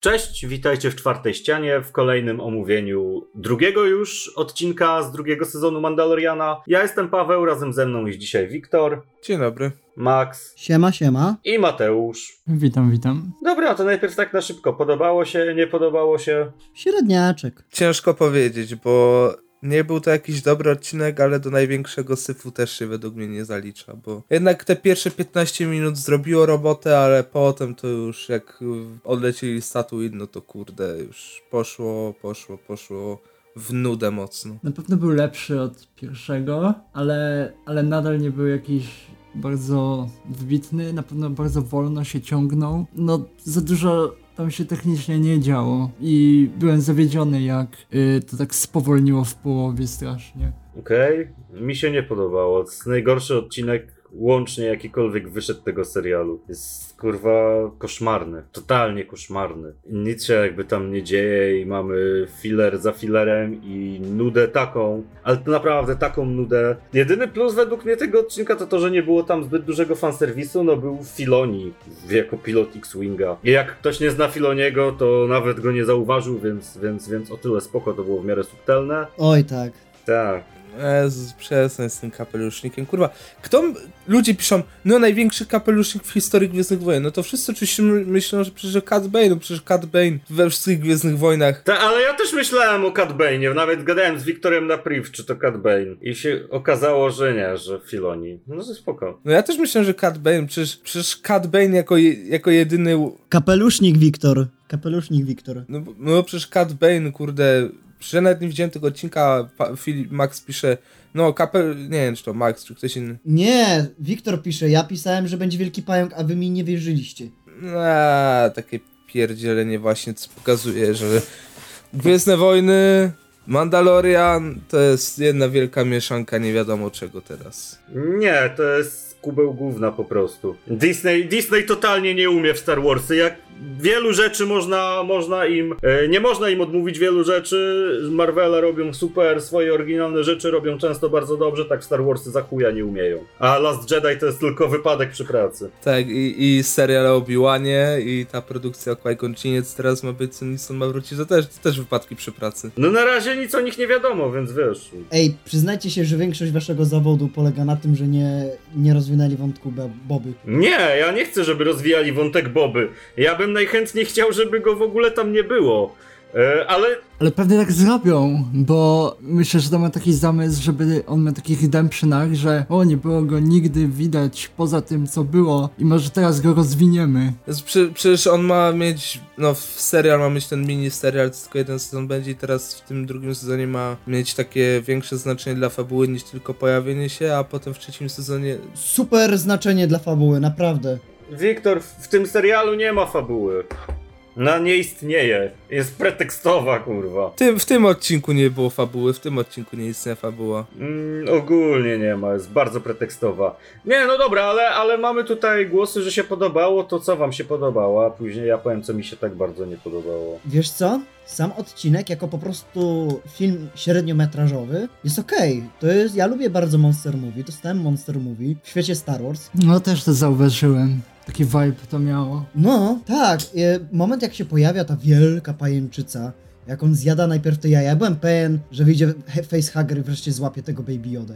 Cześć, witajcie w czwartej ścianie w kolejnym omówieniu drugiego już odcinka z drugiego sezonu Mandaloriana. Ja jestem Paweł, razem ze mną jest dzisiaj Wiktor, Dzień dobry. Max Siema, siema. i Mateusz. Witam, witam. Dobra, to najpierw tak na szybko. Podobało się, nie podobało się? Średniaczek. Ciężko powiedzieć, bo nie był to jakiś dobry odcinek, ale do największego syfu też się według mnie nie zalicza, bo jednak te pierwsze 15 minut zrobiło robotę, ale potem to już jak odlecieli z Tatooine, no to kurde, już poszło, poszło, poszło w nudę mocno. Na pewno był lepszy od pierwszego, ale, ale nadal nie był jakiś bardzo wybitny. Na pewno bardzo wolno się ciągnął. No, za dużo tam się technicznie nie działo i byłem zawiedziony, jak y, to tak spowolniło w połowie strasznie. Okej, mi się nie podobało. Najgorszy odcinek łącznie jakikolwiek wyszedł tego serialu. Jest kurwa koszmarny, totalnie koszmarny. Nic się jakby tam nie dzieje i mamy filler za fillerem i nudę taką, ale to naprawdę taką nudę. Jedyny plus według mnie tego odcinka to to, że nie było tam zbyt dużego fanserwisu, no był Filoni jako pilot X-Winga. I jak ktoś nie zna Filoniego, to nawet go nie zauważył, więc, więc, więc o tyle spoko, to było w miarę subtelne. Oj tak. Tak. Jezus, przestań z tym kapelusznikiem. Kurwa, kto... Ludzie piszą, no największy kapelusznik w historii Gwiezdnych Wojen. No to wszyscy oczywiście my- myślą, że przecież Cat Bane, no przecież Cat Bane we wszystkich Gwiezdnych Wojnach. Ta, ale ja też myślałem o Cat Bane'ie, nawet gadałem z Wiktorem na priv, czy to Cat Bane. I się okazało, że nie, że Filoni. No to spoko. No ja też myślałem, że Cat Bane, przecież, przecież Cat Bane jako, jako jedyny... Kapelusznik Wiktor. Kapelusznik Wiktor. No, no przecież Cat Bane, kurde... Ja nawet nie widziałem tego odcinka, Filip, Max pisze, no kapel... Nie wiem, czy to Max, czy ktoś inny. Nie, Wiktor pisze, ja pisałem, że będzie wielki pająk, a wy mi nie wierzyliście. A, takie pierdzielenie właśnie, co pokazuje, że Gwiezdne Wojny, Mandalorian to jest jedna wielka mieszanka nie wiadomo czego teraz. Nie, to jest kubeł gówna po prostu. Disney, Disney totalnie nie umie w Star Warsy. Jak wielu rzeczy można, można im. E, nie można im odmówić wielu rzeczy. Marvela robią super, swoje oryginalne rzeczy robią często bardzo dobrze, tak Star Warsy za chuja nie umieją. A Last Jedi to jest tylko wypadek przy pracy. Tak, i, i serial o Obi-Wanie i ta produkcja o Jinn teraz ma być, co Nissan ma wrócić, to też, to też wypadki przy pracy. No na razie nic o nich nie wiadomo, więc wiesz. Ej, przyznajcie się, że większość waszego zawodu polega na tym, że nie, nie rozwinęli wątku Boby. Nie, ja nie chcę, żeby rozwijali wątek Boby. Ja bym najchętniej chciał, żeby go w ogóle tam nie było. E, ale Ale pewnie tak zrobią, bo myślę, że to ma taki zamysł, żeby on miał taki redemption arc, że o, nie było go nigdy widać poza tym, co było i może teraz go rozwiniemy. Prze, przecież on ma mieć, no w serial ma mieć ten mini serial, tylko jeden sezon będzie i teraz w tym drugim sezonie ma mieć takie większe znaczenie dla fabuły niż tylko pojawienie się, a potem w trzecim sezonie Super znaczenie dla fabuły, naprawdę. Wiktor, w tym serialu nie ma fabuły. No nie istnieje. Jest pretekstowa, kurwa. w tym, w tym odcinku nie było fabuły, w tym odcinku nie istnieje fabuła. Mm, ogólnie nie ma, jest bardzo pretekstowa. Nie, no dobra, ale, ale mamy tutaj głosy, że się podobało. To co wam się podobało? A później ja powiem, co mi się tak bardzo nie podobało. Wiesz co? Sam odcinek, jako po prostu film średniometrażowy, jest okej. To jest, ja lubię bardzo Monster Movie, dostałem Monster Movie w świecie Star Wars. No też to zauważyłem. Taki vibe to miało. No, tak. e, Moment, jak się pojawia ta wielka pajęczyca, jak on zjada najpierw te jaja, ja byłem pewien, że wyjdzie facehugger i wreszcie złapie tego Baby Yoda.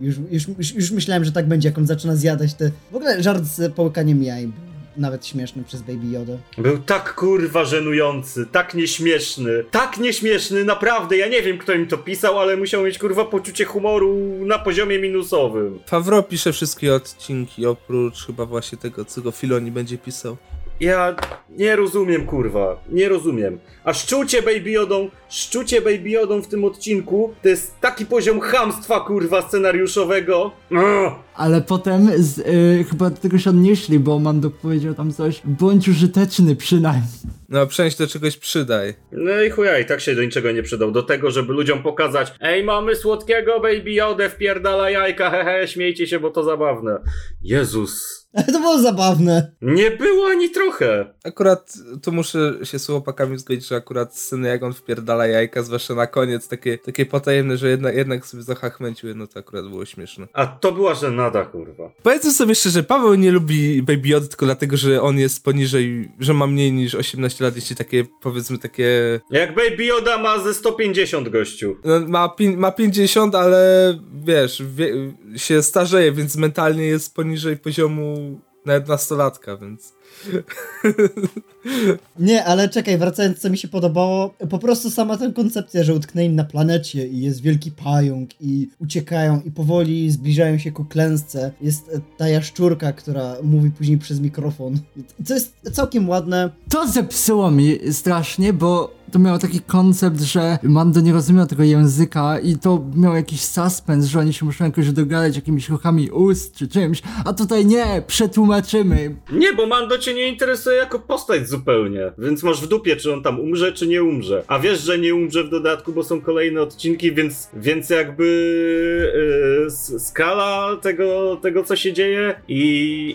I już, już, już, myślałem, że tak będzie, jak on zaczyna zjadać te... W ogóle żart z połykaniem jaj nawet śmieszny przez Baby Yoda. Był tak kurwa żenujący, tak nieśmieszny, tak nieśmieszny, naprawdę. Ja nie wiem, kto im to pisał, ale musiał mieć kurwa poczucie humoru na poziomie minusowym. Favreau pisze wszystkie odcinki, oprócz chyba właśnie tego, co go Filoni będzie pisał. Ja nie rozumiem, kurwa. Nie rozumiem. A szczucie Baby Yodą, szczucie Baby Yodą w tym odcinku to jest taki poziom chamstwa, kurwa, scenariuszowego. Ugh. Ale potem z, y, chyba do tego się odnieśli, bo Mando powiedział tam coś. Bądź użyteczny przynajmniej. No, przynajmniej do czegoś przydaj. No i chuja, i tak się do niczego nie przydał. Do tego, żeby ludziom pokazać Ej, mamy słodkiego Baby Yodę, wpierdala jajka, hehe, śmiejcie się, bo to zabawne. Jezus. Ale to było zabawne. Nie było ani trochę. Akurat tu muszę się z chłopakami zgodzić, że akurat sceny jak on wpierdala jajka, zwłaszcza na koniec, takie, takie potajemne, że jednak, jednak sobie zachachmęciły, no to akurat było śmieszne. A to była żenada, kurwa. Powiedzmy sobie szczerze, Paweł nie lubi Baby Yoda tylko dlatego, że on jest poniżej, że ma mniej niż 18 lat, jeśli takie, powiedzmy takie... Jak Baby Yoda ma ze 150 gościu. No, ma, pi- ma 50, ale wiesz, wie, się starzeje, więc mentalnie jest poniżej poziomu nawet nastolatka, więc... Nie, ale czekaj, wracając, co mi się podobało, po prostu sama ta koncepcja, że utknęli na planecie i jest wielki pająk i uciekają i powoli zbliżają się ku klęsce. Jest e, ta jaszczurka, która mówi później przez mikrofon. To jest całkiem ładne. To zepsuło mi strasznie, bo to miało taki koncept, że Mando nie rozumiał tego języka i to miał jakiś suspens, że oni się muszą jakoś dogadać jakimiś ruchami ust czy czymś, a tutaj nie, przetłumaczymy. Nie, bo Mando cię nie interesuje jako postać zupełnie, więc masz w dupie, czy on tam umrze, czy nie umrze. A wiesz, że nie umrze w dodatku, bo są kolejne odcinki, więc, więc jakby yy, skala tego, tego, co się dzieje i,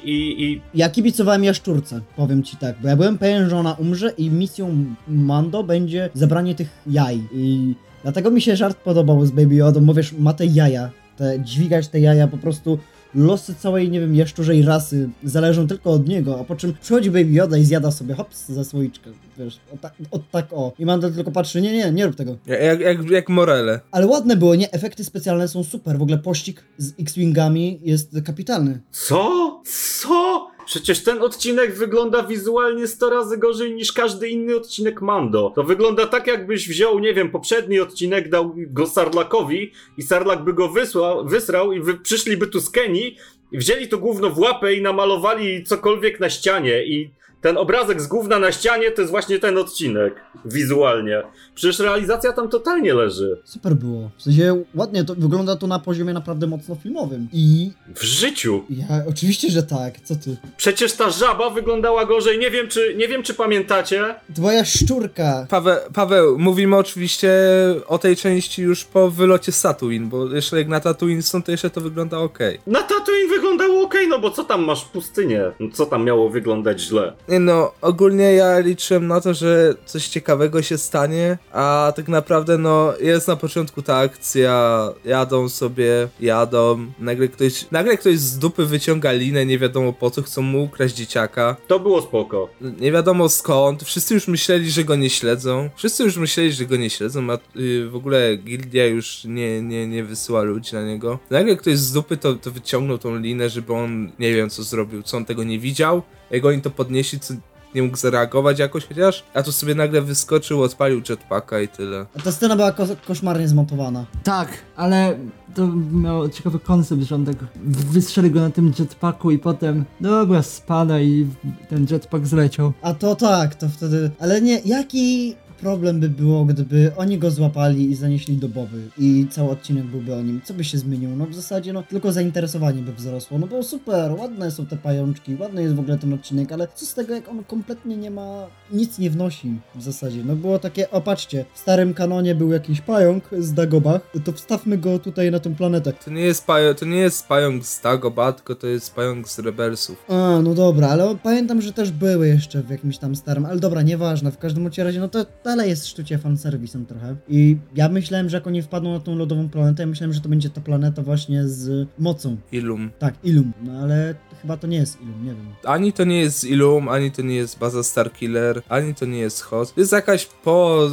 i, i Ja kibicowałem jaszczurce, powiem ci tak, bo ja byłem pewien, że ona umrze i misją Mando będzie zabranie tych jaj. I dlatego mi się żart podobał z Baby Yoda, bo wiesz, ma te jaja, te, dźwigać te jaja, po prostu losy całej, nie wiem, jaszczurzej rasy zależą tylko od niego, a po czym przychodzi Baby Yoda i zjada sobie hops za słoiczkę, wiesz, o tak, o, tak o. I Mando tylko patrzy, nie, nie, nie rób tego. Jak, jak, jak Morele. Ale ładne było, nie? Efekty specjalne są super, w ogóle pościg z X-Wingami jest kapitalny. Co? Przecież ten odcinek wygląda wizualnie 100 razy gorzej niż każdy inny odcinek Mando. To wygląda tak, jakbyś wziął, nie wiem, poprzedni odcinek, dał go Sarlakowi i Sarlak by go wysłał, wysrał i wy, przyszliby tu z Kenii i wzięli to gówno w łapę i namalowali cokolwiek na ścianie i ten obrazek z gówna na ścianie to jest właśnie ten odcinek wizualnie. Przecież realizacja tam totalnie leży. Super było. W sensie ładnie to wygląda to na poziomie naprawdę mocno filmowym. I W życiu. ja oczywiście, że tak. Co ty? Przecież ta żaba wyglądała gorzej. Nie wiem, czy, nie wiem, czy pamiętacie. Twoja szczurka. Paweł, Paweł, mówimy oczywiście o tej części już po wylocie z Tatooine, bo jeszcze jak na Tatooine są, to jeszcze to wygląda ok. Na Tatooine wyglądało ok, no bo co tam masz w pustynię? No co tam miało wyglądać źle? Nie no, ogólnie ja liczyłem na to, że coś ciekawego się stanie, a tak naprawdę no, jest na początku ta akcja, jadą sobie, jadą, nagle ktoś, nagle ktoś z dupy wyciąga linę, nie wiadomo po co, chcą mu ukraść dzieciaka, To było spoko. nie wiadomo skąd, wszyscy już myśleli, że go nie śledzą, wszyscy już myśleli, że go nie śledzą, a y, w ogóle gildia już nie, nie, nie wysyła ludzi na niego. Nagle ktoś z dupy to, to wyciągnął tą linę, żeby on, nie wiem co zrobił, co on tego nie widział, jak oni to podnieśli, co nie mógł zareagować jakoś chociaż, a tu sobie nagle wyskoczył, odpalił jetpacka i tyle. A ta scena była ko- koszmarnie zmontowana. Tak, ale to miał ciekawy koncept, że on tak wystrzelił go na tym jetpacku i potem, dobra, spada i ten jetpack zleciał. A to tak, to wtedy. Ale nie, jaki problem by było, gdyby oni go złapali i zanieśli do Boby i cały odcinek byłby o nim? Co by się zmieniło? No w zasadzie, no tylko zainteresowanie by wzrosło. No bo super, ładne są te pajączki, ładny jest w ogóle ten odcinek, ale co z tego, jak on kompletnie nie ma, nic nie wnosi w zasadzie. No było takie, o patrzcie, w starym kanonie był jakiś pająk z Dagobah, to wstawmy go tutaj na tą planetę. To nie jest, pajo, to nie jest pająk z Dagobah, tylko to jest pająk z Rebelsów. A, no dobra, ale pamiętam, że też były jeszcze w jakimś tam starym, ale dobra, nieważne, w każdym razie, no to dalej jest sztucie fanserwisem trochę. I ja myślałem, że jak oni wpadną na tą lodową planetę, ja myślałem, że to będzie ta planeta właśnie z mocą. Ilum. Tak, Ilum, no ale chyba to nie jest Ilum, nie wiem. Ani to nie jest Ilum, ani to nie jest baza Starkiller, ani to nie jest Hoth. Jest jakaś po...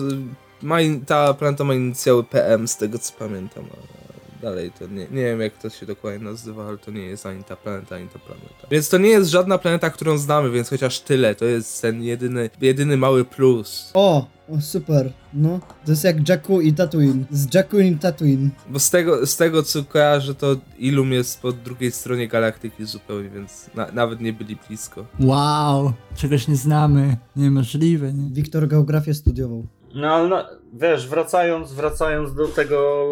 Ma, ta planeta ma inicjały PM, z tego co pamiętam. a Dalej to nie, nie wiem jak to się dokładnie nazywa, ale to nie jest ani ta planeta, ani ta planeta. Więc to nie jest żadna planeta, którą znamy, więc chociaż tyle, to jest ten jedyny, jedyny mały plus. O, o super, no, to jest jak Jakku i Tatooine, z Jakku i Tatooine. Bo z tego, z tego co kojarzę, to Ilum jest po drugiej stronie galaktyki zupełnie, więc na, nawet nie byli blisko. Wow, czegoś nie znamy, niemożliwe, nie? Wiktor geografię studiował. No ale no, wiesz, wracając, wracając do tego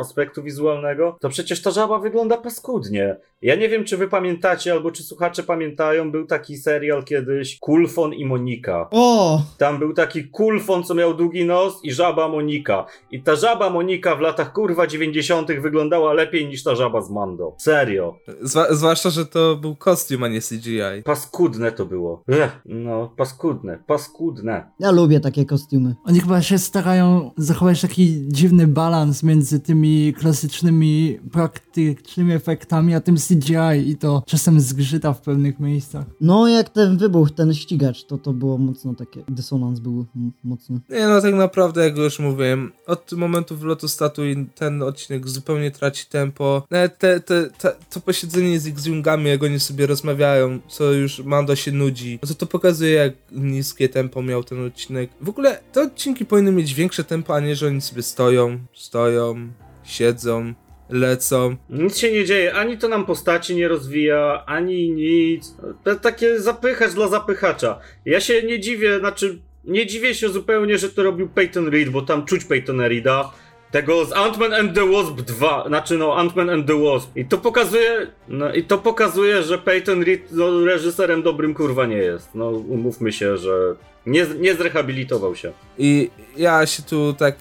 aspektu wizualnego, to przecież ta żaba wygląda paskudnie. Ja nie wiem, czy wy pamiętacie, albo czy słuchacze pamiętają, był taki serial kiedyś Kulfon i Monika. O! Tam był taki kulfon, co miał długi nos i żaba Monika. I ta żaba Monika w latach kurwa 90. wyglądała lepiej niż ta żaba z Mando. Serio. Zwa- zwłaszcza, że to był kostium, a nie CGI. Paskudne to było. Ech, no, paskudne, paskudne. Ja lubię takie kostiumy. Oni chyba się starają zachować taki dziwny balans między tymi klasycznymi, praktycznymi efektami, a tym CGI i to czasem zgrzyta w pewnych miejscach. No jak ten wybuch, ten ścigacz, to to było mocno takie, dysonans był mocny. Nie no, tak naprawdę, jak już mówiłem, od momentu wlotu statuj ten odcinek zupełnie traci tempo. Nawet te, te, te, to posiedzenie z X-Wingami, jak oni sobie rozmawiają, co już Mando się nudzi, no to to pokazuje, jak niskie tempo miał ten odcinek. W ogóle te odcinki powinny mieć większe tempo, a że oni sobie stoją, stoją, siedzą, lecą. Nic się nie dzieje, ani to nam postaci nie rozwija, ani nic. To takie zapychacz dla zapychacza. Ja się nie dziwię, znaczy nie dziwię się zupełnie, że to robił Peyton Reed, bo tam czuć Peytona Reeda. Tego z Ant-Man and the Wasp 2, znaczy no Ant-Man and the Wasp. I to pokazuje, no i to pokazuje, że Peyton Reed no, reżyserem dobrym kurwa nie jest. No umówmy się, że nie, nie zrehabilitował się. I ja się tu tak,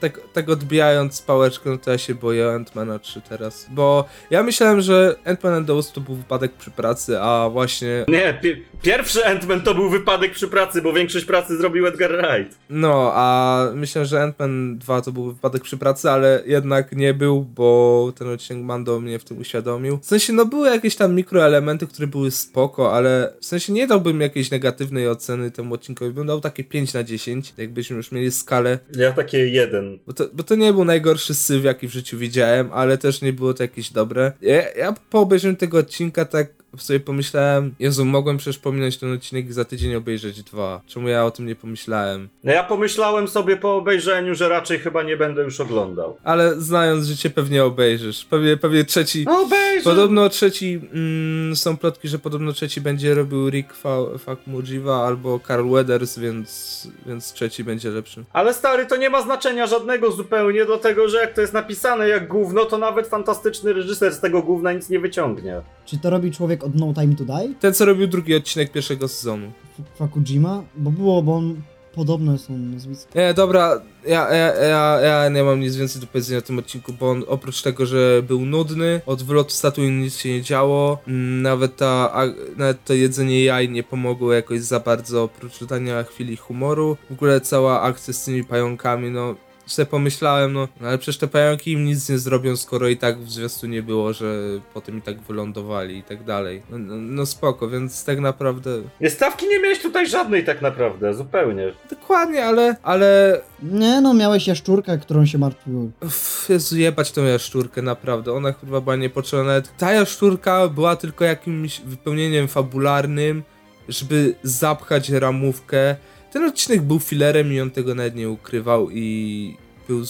tak, tak odbijając pałeczkę, no to ja się boję Ant-Mana 3 teraz. Bo ja myślałem, że Ant-Man and the Wasp to był wypadek przy pracy, a właśnie, Nie, pi- pierwszy Ant-Man to był wypadek przy pracy, bo większość pracy zrobił Edgar Wright. no, a myślałem, że Ant-Man 2 to był wypadek przy pracy, ale jednak nie był, bo ten odcinek Mando mnie w tym uświadomił. W sensie, no były jakieś tam mikroelementy, które były spoko, ale w sensie nie dałbym jakiejś negatywnej oceny temu odcinkowi, bym dał takie 5 na 10, jakbyśmy już mieli skalę Ja takie jeden. Bo to, bo to nie był najgorszy syf, jaki w życiu widziałem, ale też nie było to jakieś dobre. Ja, ja po obejrzeniu tego odcinka tak sobie pomyślałem, Jezu, mogłem przecież pominąć ten odcinek i za tydzień obejrzeć dwa. Czemu ja o tym nie pomyślałem? No ja pomyślałem sobie po obejrzeniu, że raczej chyba nie będę już oglądał. Ale znając życie pewnie obejrzysz. Pewnie, pewnie trzeci... No obejrzę! Podobno trzeci, mm, są plotki, że podobno trzeci będzie robił Rick Fa- Famuyiwa albo Carl Weathers, więc, więc trzeci będzie lepszy. Ale stary, to nie ma znaczenia żadnego zupełnie, dlatego że jak to jest napisane jak gówno, to nawet fantastyczny reżyser z tego gówna nic nie wyciągnie. Czy to robi człowiek od No Time to Die? Ten, co robił drugi odcinek pierwszego sezonu. F- Fakujima? Bo było, bo on podobne są nazwiska. Nie, dobra, ja, ja, ja, ja nie mam nic więcej do powiedzenia o tym odcinku, bo on oprócz tego, że był nudny, od wylotu statui nic się nie działo, mm, nawet, ta, a, nawet to jedzenie jaj nie pomogło jakoś za bardzo, oprócz dodania chwili humoru. W ogóle cała akcja z tymi pająkami, no sobie pomyślałem, no, no ale przecież te pająki im nic nie zrobią, skoro i tak w zwiastu nie było, że potem i tak wylądowali i tak dalej. No, no, no spoko, więc tak naprawdę... Nie, stawki nie miałeś tutaj żadnej tak naprawdę, zupełnie. Dokładnie, ale, ale Nie no, miałeś jaszczurkę, którą się martwiło. Uff, Jezu, jebać tą jaszczurkę, naprawdę. Ona chyba była niepotrzebna. Nawet ta jaszczurka była tylko jakimś wypełnieniem fabularnym, żeby zapchać ramówkę. Ten odcinek był filerem i on tego nawet nie ukrywał i był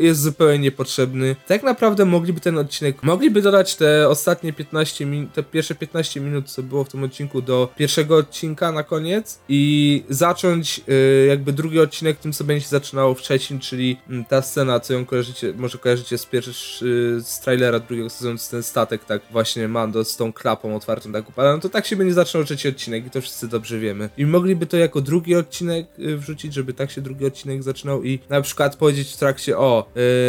jest zupełnie niepotrzebny. Tak naprawdę mogliby ten odcinek, mogliby dodać te ostatnie 15 minut, te pierwsze 15 minut, co było w tym odcinku do pierwszego odcinka na koniec i zacząć y, jakby drugi odcinek tym, co będzie się zaczynało w czyli mm, ta scena, co ją kojarzycie, może kojarzycie z pierwszego, y, z trailera drugiego sezonu, ten statek, tak właśnie Mando z tą klapą otwartą tak upada, no to tak się będzie zaczynał trzeci odcinek i to wszyscy dobrze wiemy. I mogliby to jako drugi odcinek y, wrzucić, żeby tak się drugi odcinek zaczynał i na przykład powiedzieć w trakcie, o,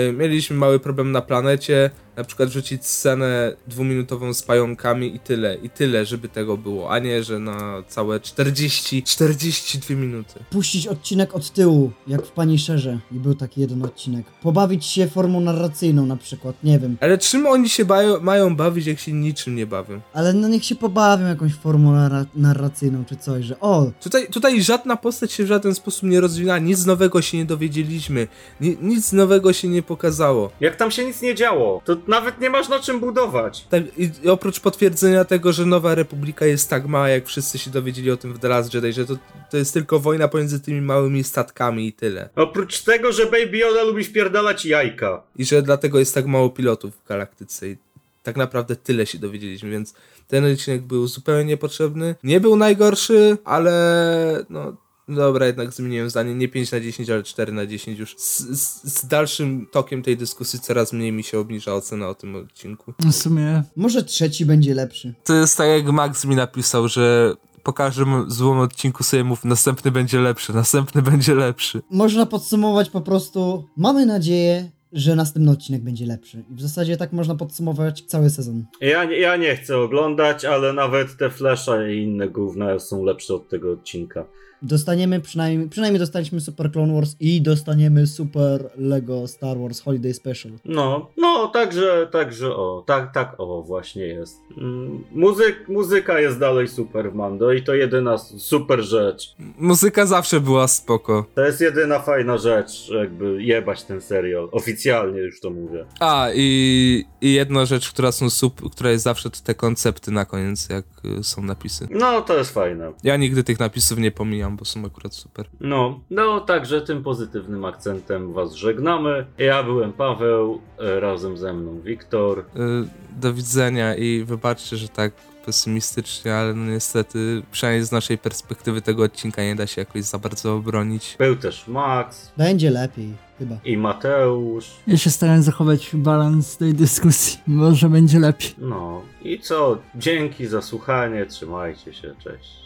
y, mieliśmy mały problem na planecie, na przykład wrzucić scenę dwuminutową z pająkami i tyle, i tyle, żeby tego było, a nie, że na całe 40, 42 minuty. Puścić odcinek od tyłu, jak w Punisherze. I był taki jeden odcinek. Pobawić się formą narracyjną na przykład, nie wiem. Ale czym oni się bają, mają bawić, jak się niczym nie bawią? Ale no niech się pobawią jakąś formą narra- narracyjną czy coś, że o, Tutaj, tutaj żadna postać się w żaden sposób nie rozwinęła, nic nowego się nie dowiedzieliśmy, ni, nic nowego się nie pokazało. Jak tam się nic nie działo, to nawet nie masz na czym budować. Tak, i, oprócz potwierdzenia tego, że Nowa Republika jest tak mała, jak wszyscy się dowiedzieli o tym w The Last Jedi, że to, to jest tylko wojna pomiędzy tymi małymi statkami i tyle. Oprócz tego, że Baby Yoda lubi wpierdalać jajka. I że dlatego jest tak mało pilotów w galaktyce i tak naprawdę tyle się dowiedzieliśmy, więc ten odcinek był zupełnie niepotrzebny. Nie był najgorszy, ale no Dobra, jednak zmieniłem zdanie. Nie 5 na 10, ale 4 na 10 już. Z, z, z dalszym tokiem tej dyskusji coraz mniej mi się obniża ocena o tym odcinku. W sumie Może trzeci będzie lepszy. To jest tak jak Max mi napisał, że po każdym złym odcinku sobie mów, następny będzie lepszy, następny będzie lepszy. Można podsumować po prostu, mamy nadzieję, że następny odcinek będzie lepszy. I w zasadzie tak można podsumować cały sezon. Ja, nie- ja nie chcę oglądać, ale nawet te Flasha i inne gówna są lepsze od tego odcinka. Dostaniemy przynajmniej, przynajmniej dostaliśmy Super Clone Wars i dostaniemy Super Lego Star Wars Holiday Special. No, no, także, także o, tak, tak, o, właśnie jest. Mm, Muzyk, muzyka jest dalej super w Mando i to jedyna super rzecz. Muzyka zawsze była spoko. To jest jedyna fajna rzecz, jakby jebać ten serial. Oficjalnie już to mówię. A, i, i jedna rzecz, która, są sup, która jest zawsze, to te koncepty na koniec, jak y, są napisy. No, to jest fajne. Ja nigdy tych napisów nie pomijam, bo są akurat super. No, no, także tym pozytywnym akcentem was żegnamy. Ja byłem Paweł, e, razem ze mną Wiktor. Y, Do widzenia i wybaczcie, że tak pesymistycznie, ale no niestety, przynajmniej z naszej perspektywy tego odcinka nie da się jakoś za bardzo obronić. Był też Max Będzie lepiej, chyba. i Mateusz. ja się starałem zachować balans tej dyskusji. Może będzie lepiej. No i co? Dzięki za słuchanie, trzymajcie się, cześć.